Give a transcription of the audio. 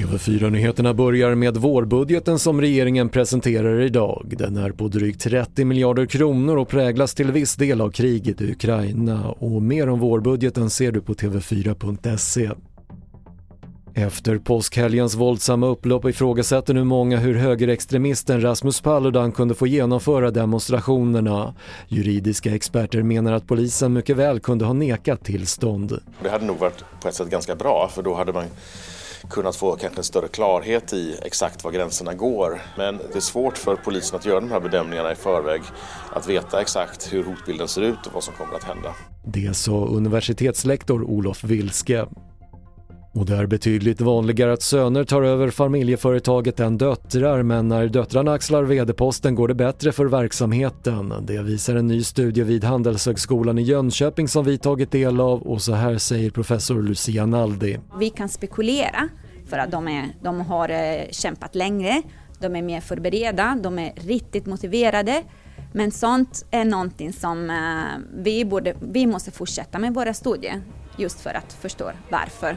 TV4-nyheterna börjar med vårbudgeten som regeringen presenterar idag. Den är på drygt 30 miljarder kronor och präglas till viss del av kriget i Ukraina. Och mer om vårbudgeten ser du på tv4.se. Efter påskhelgens våldsamma upplopp ifrågasätter nu många hur högerextremisten Rasmus Paludan kunde få genomföra demonstrationerna. Juridiska experter menar att polisen mycket väl kunde ha nekat tillstånd. Det hade nog varit på ett sätt ganska bra för då hade man kunnat få kanske en större klarhet i exakt var gränserna går. Men det är svårt för polisen att göra de här bedömningarna i förväg, att veta exakt hur hotbilden ser ut och vad som kommer att hända. Det sa universitetslektor Olof Wilske. Och det är betydligt vanligare att söner tar över familjeföretaget än döttrar men när döttrarna axlar vd-posten går det bättre för verksamheten. Det visar en ny studie vid Handelshögskolan i Jönköping som vi tagit del av och så här säger professor Lucia Naldi. Vi kan spekulera för att de, är, de har eh, kämpat längre, de är mer förberedda, de är riktigt motiverade. Men sånt är någonting som eh, vi, borde, vi måste fortsätta med våra studier just för att förstå varför.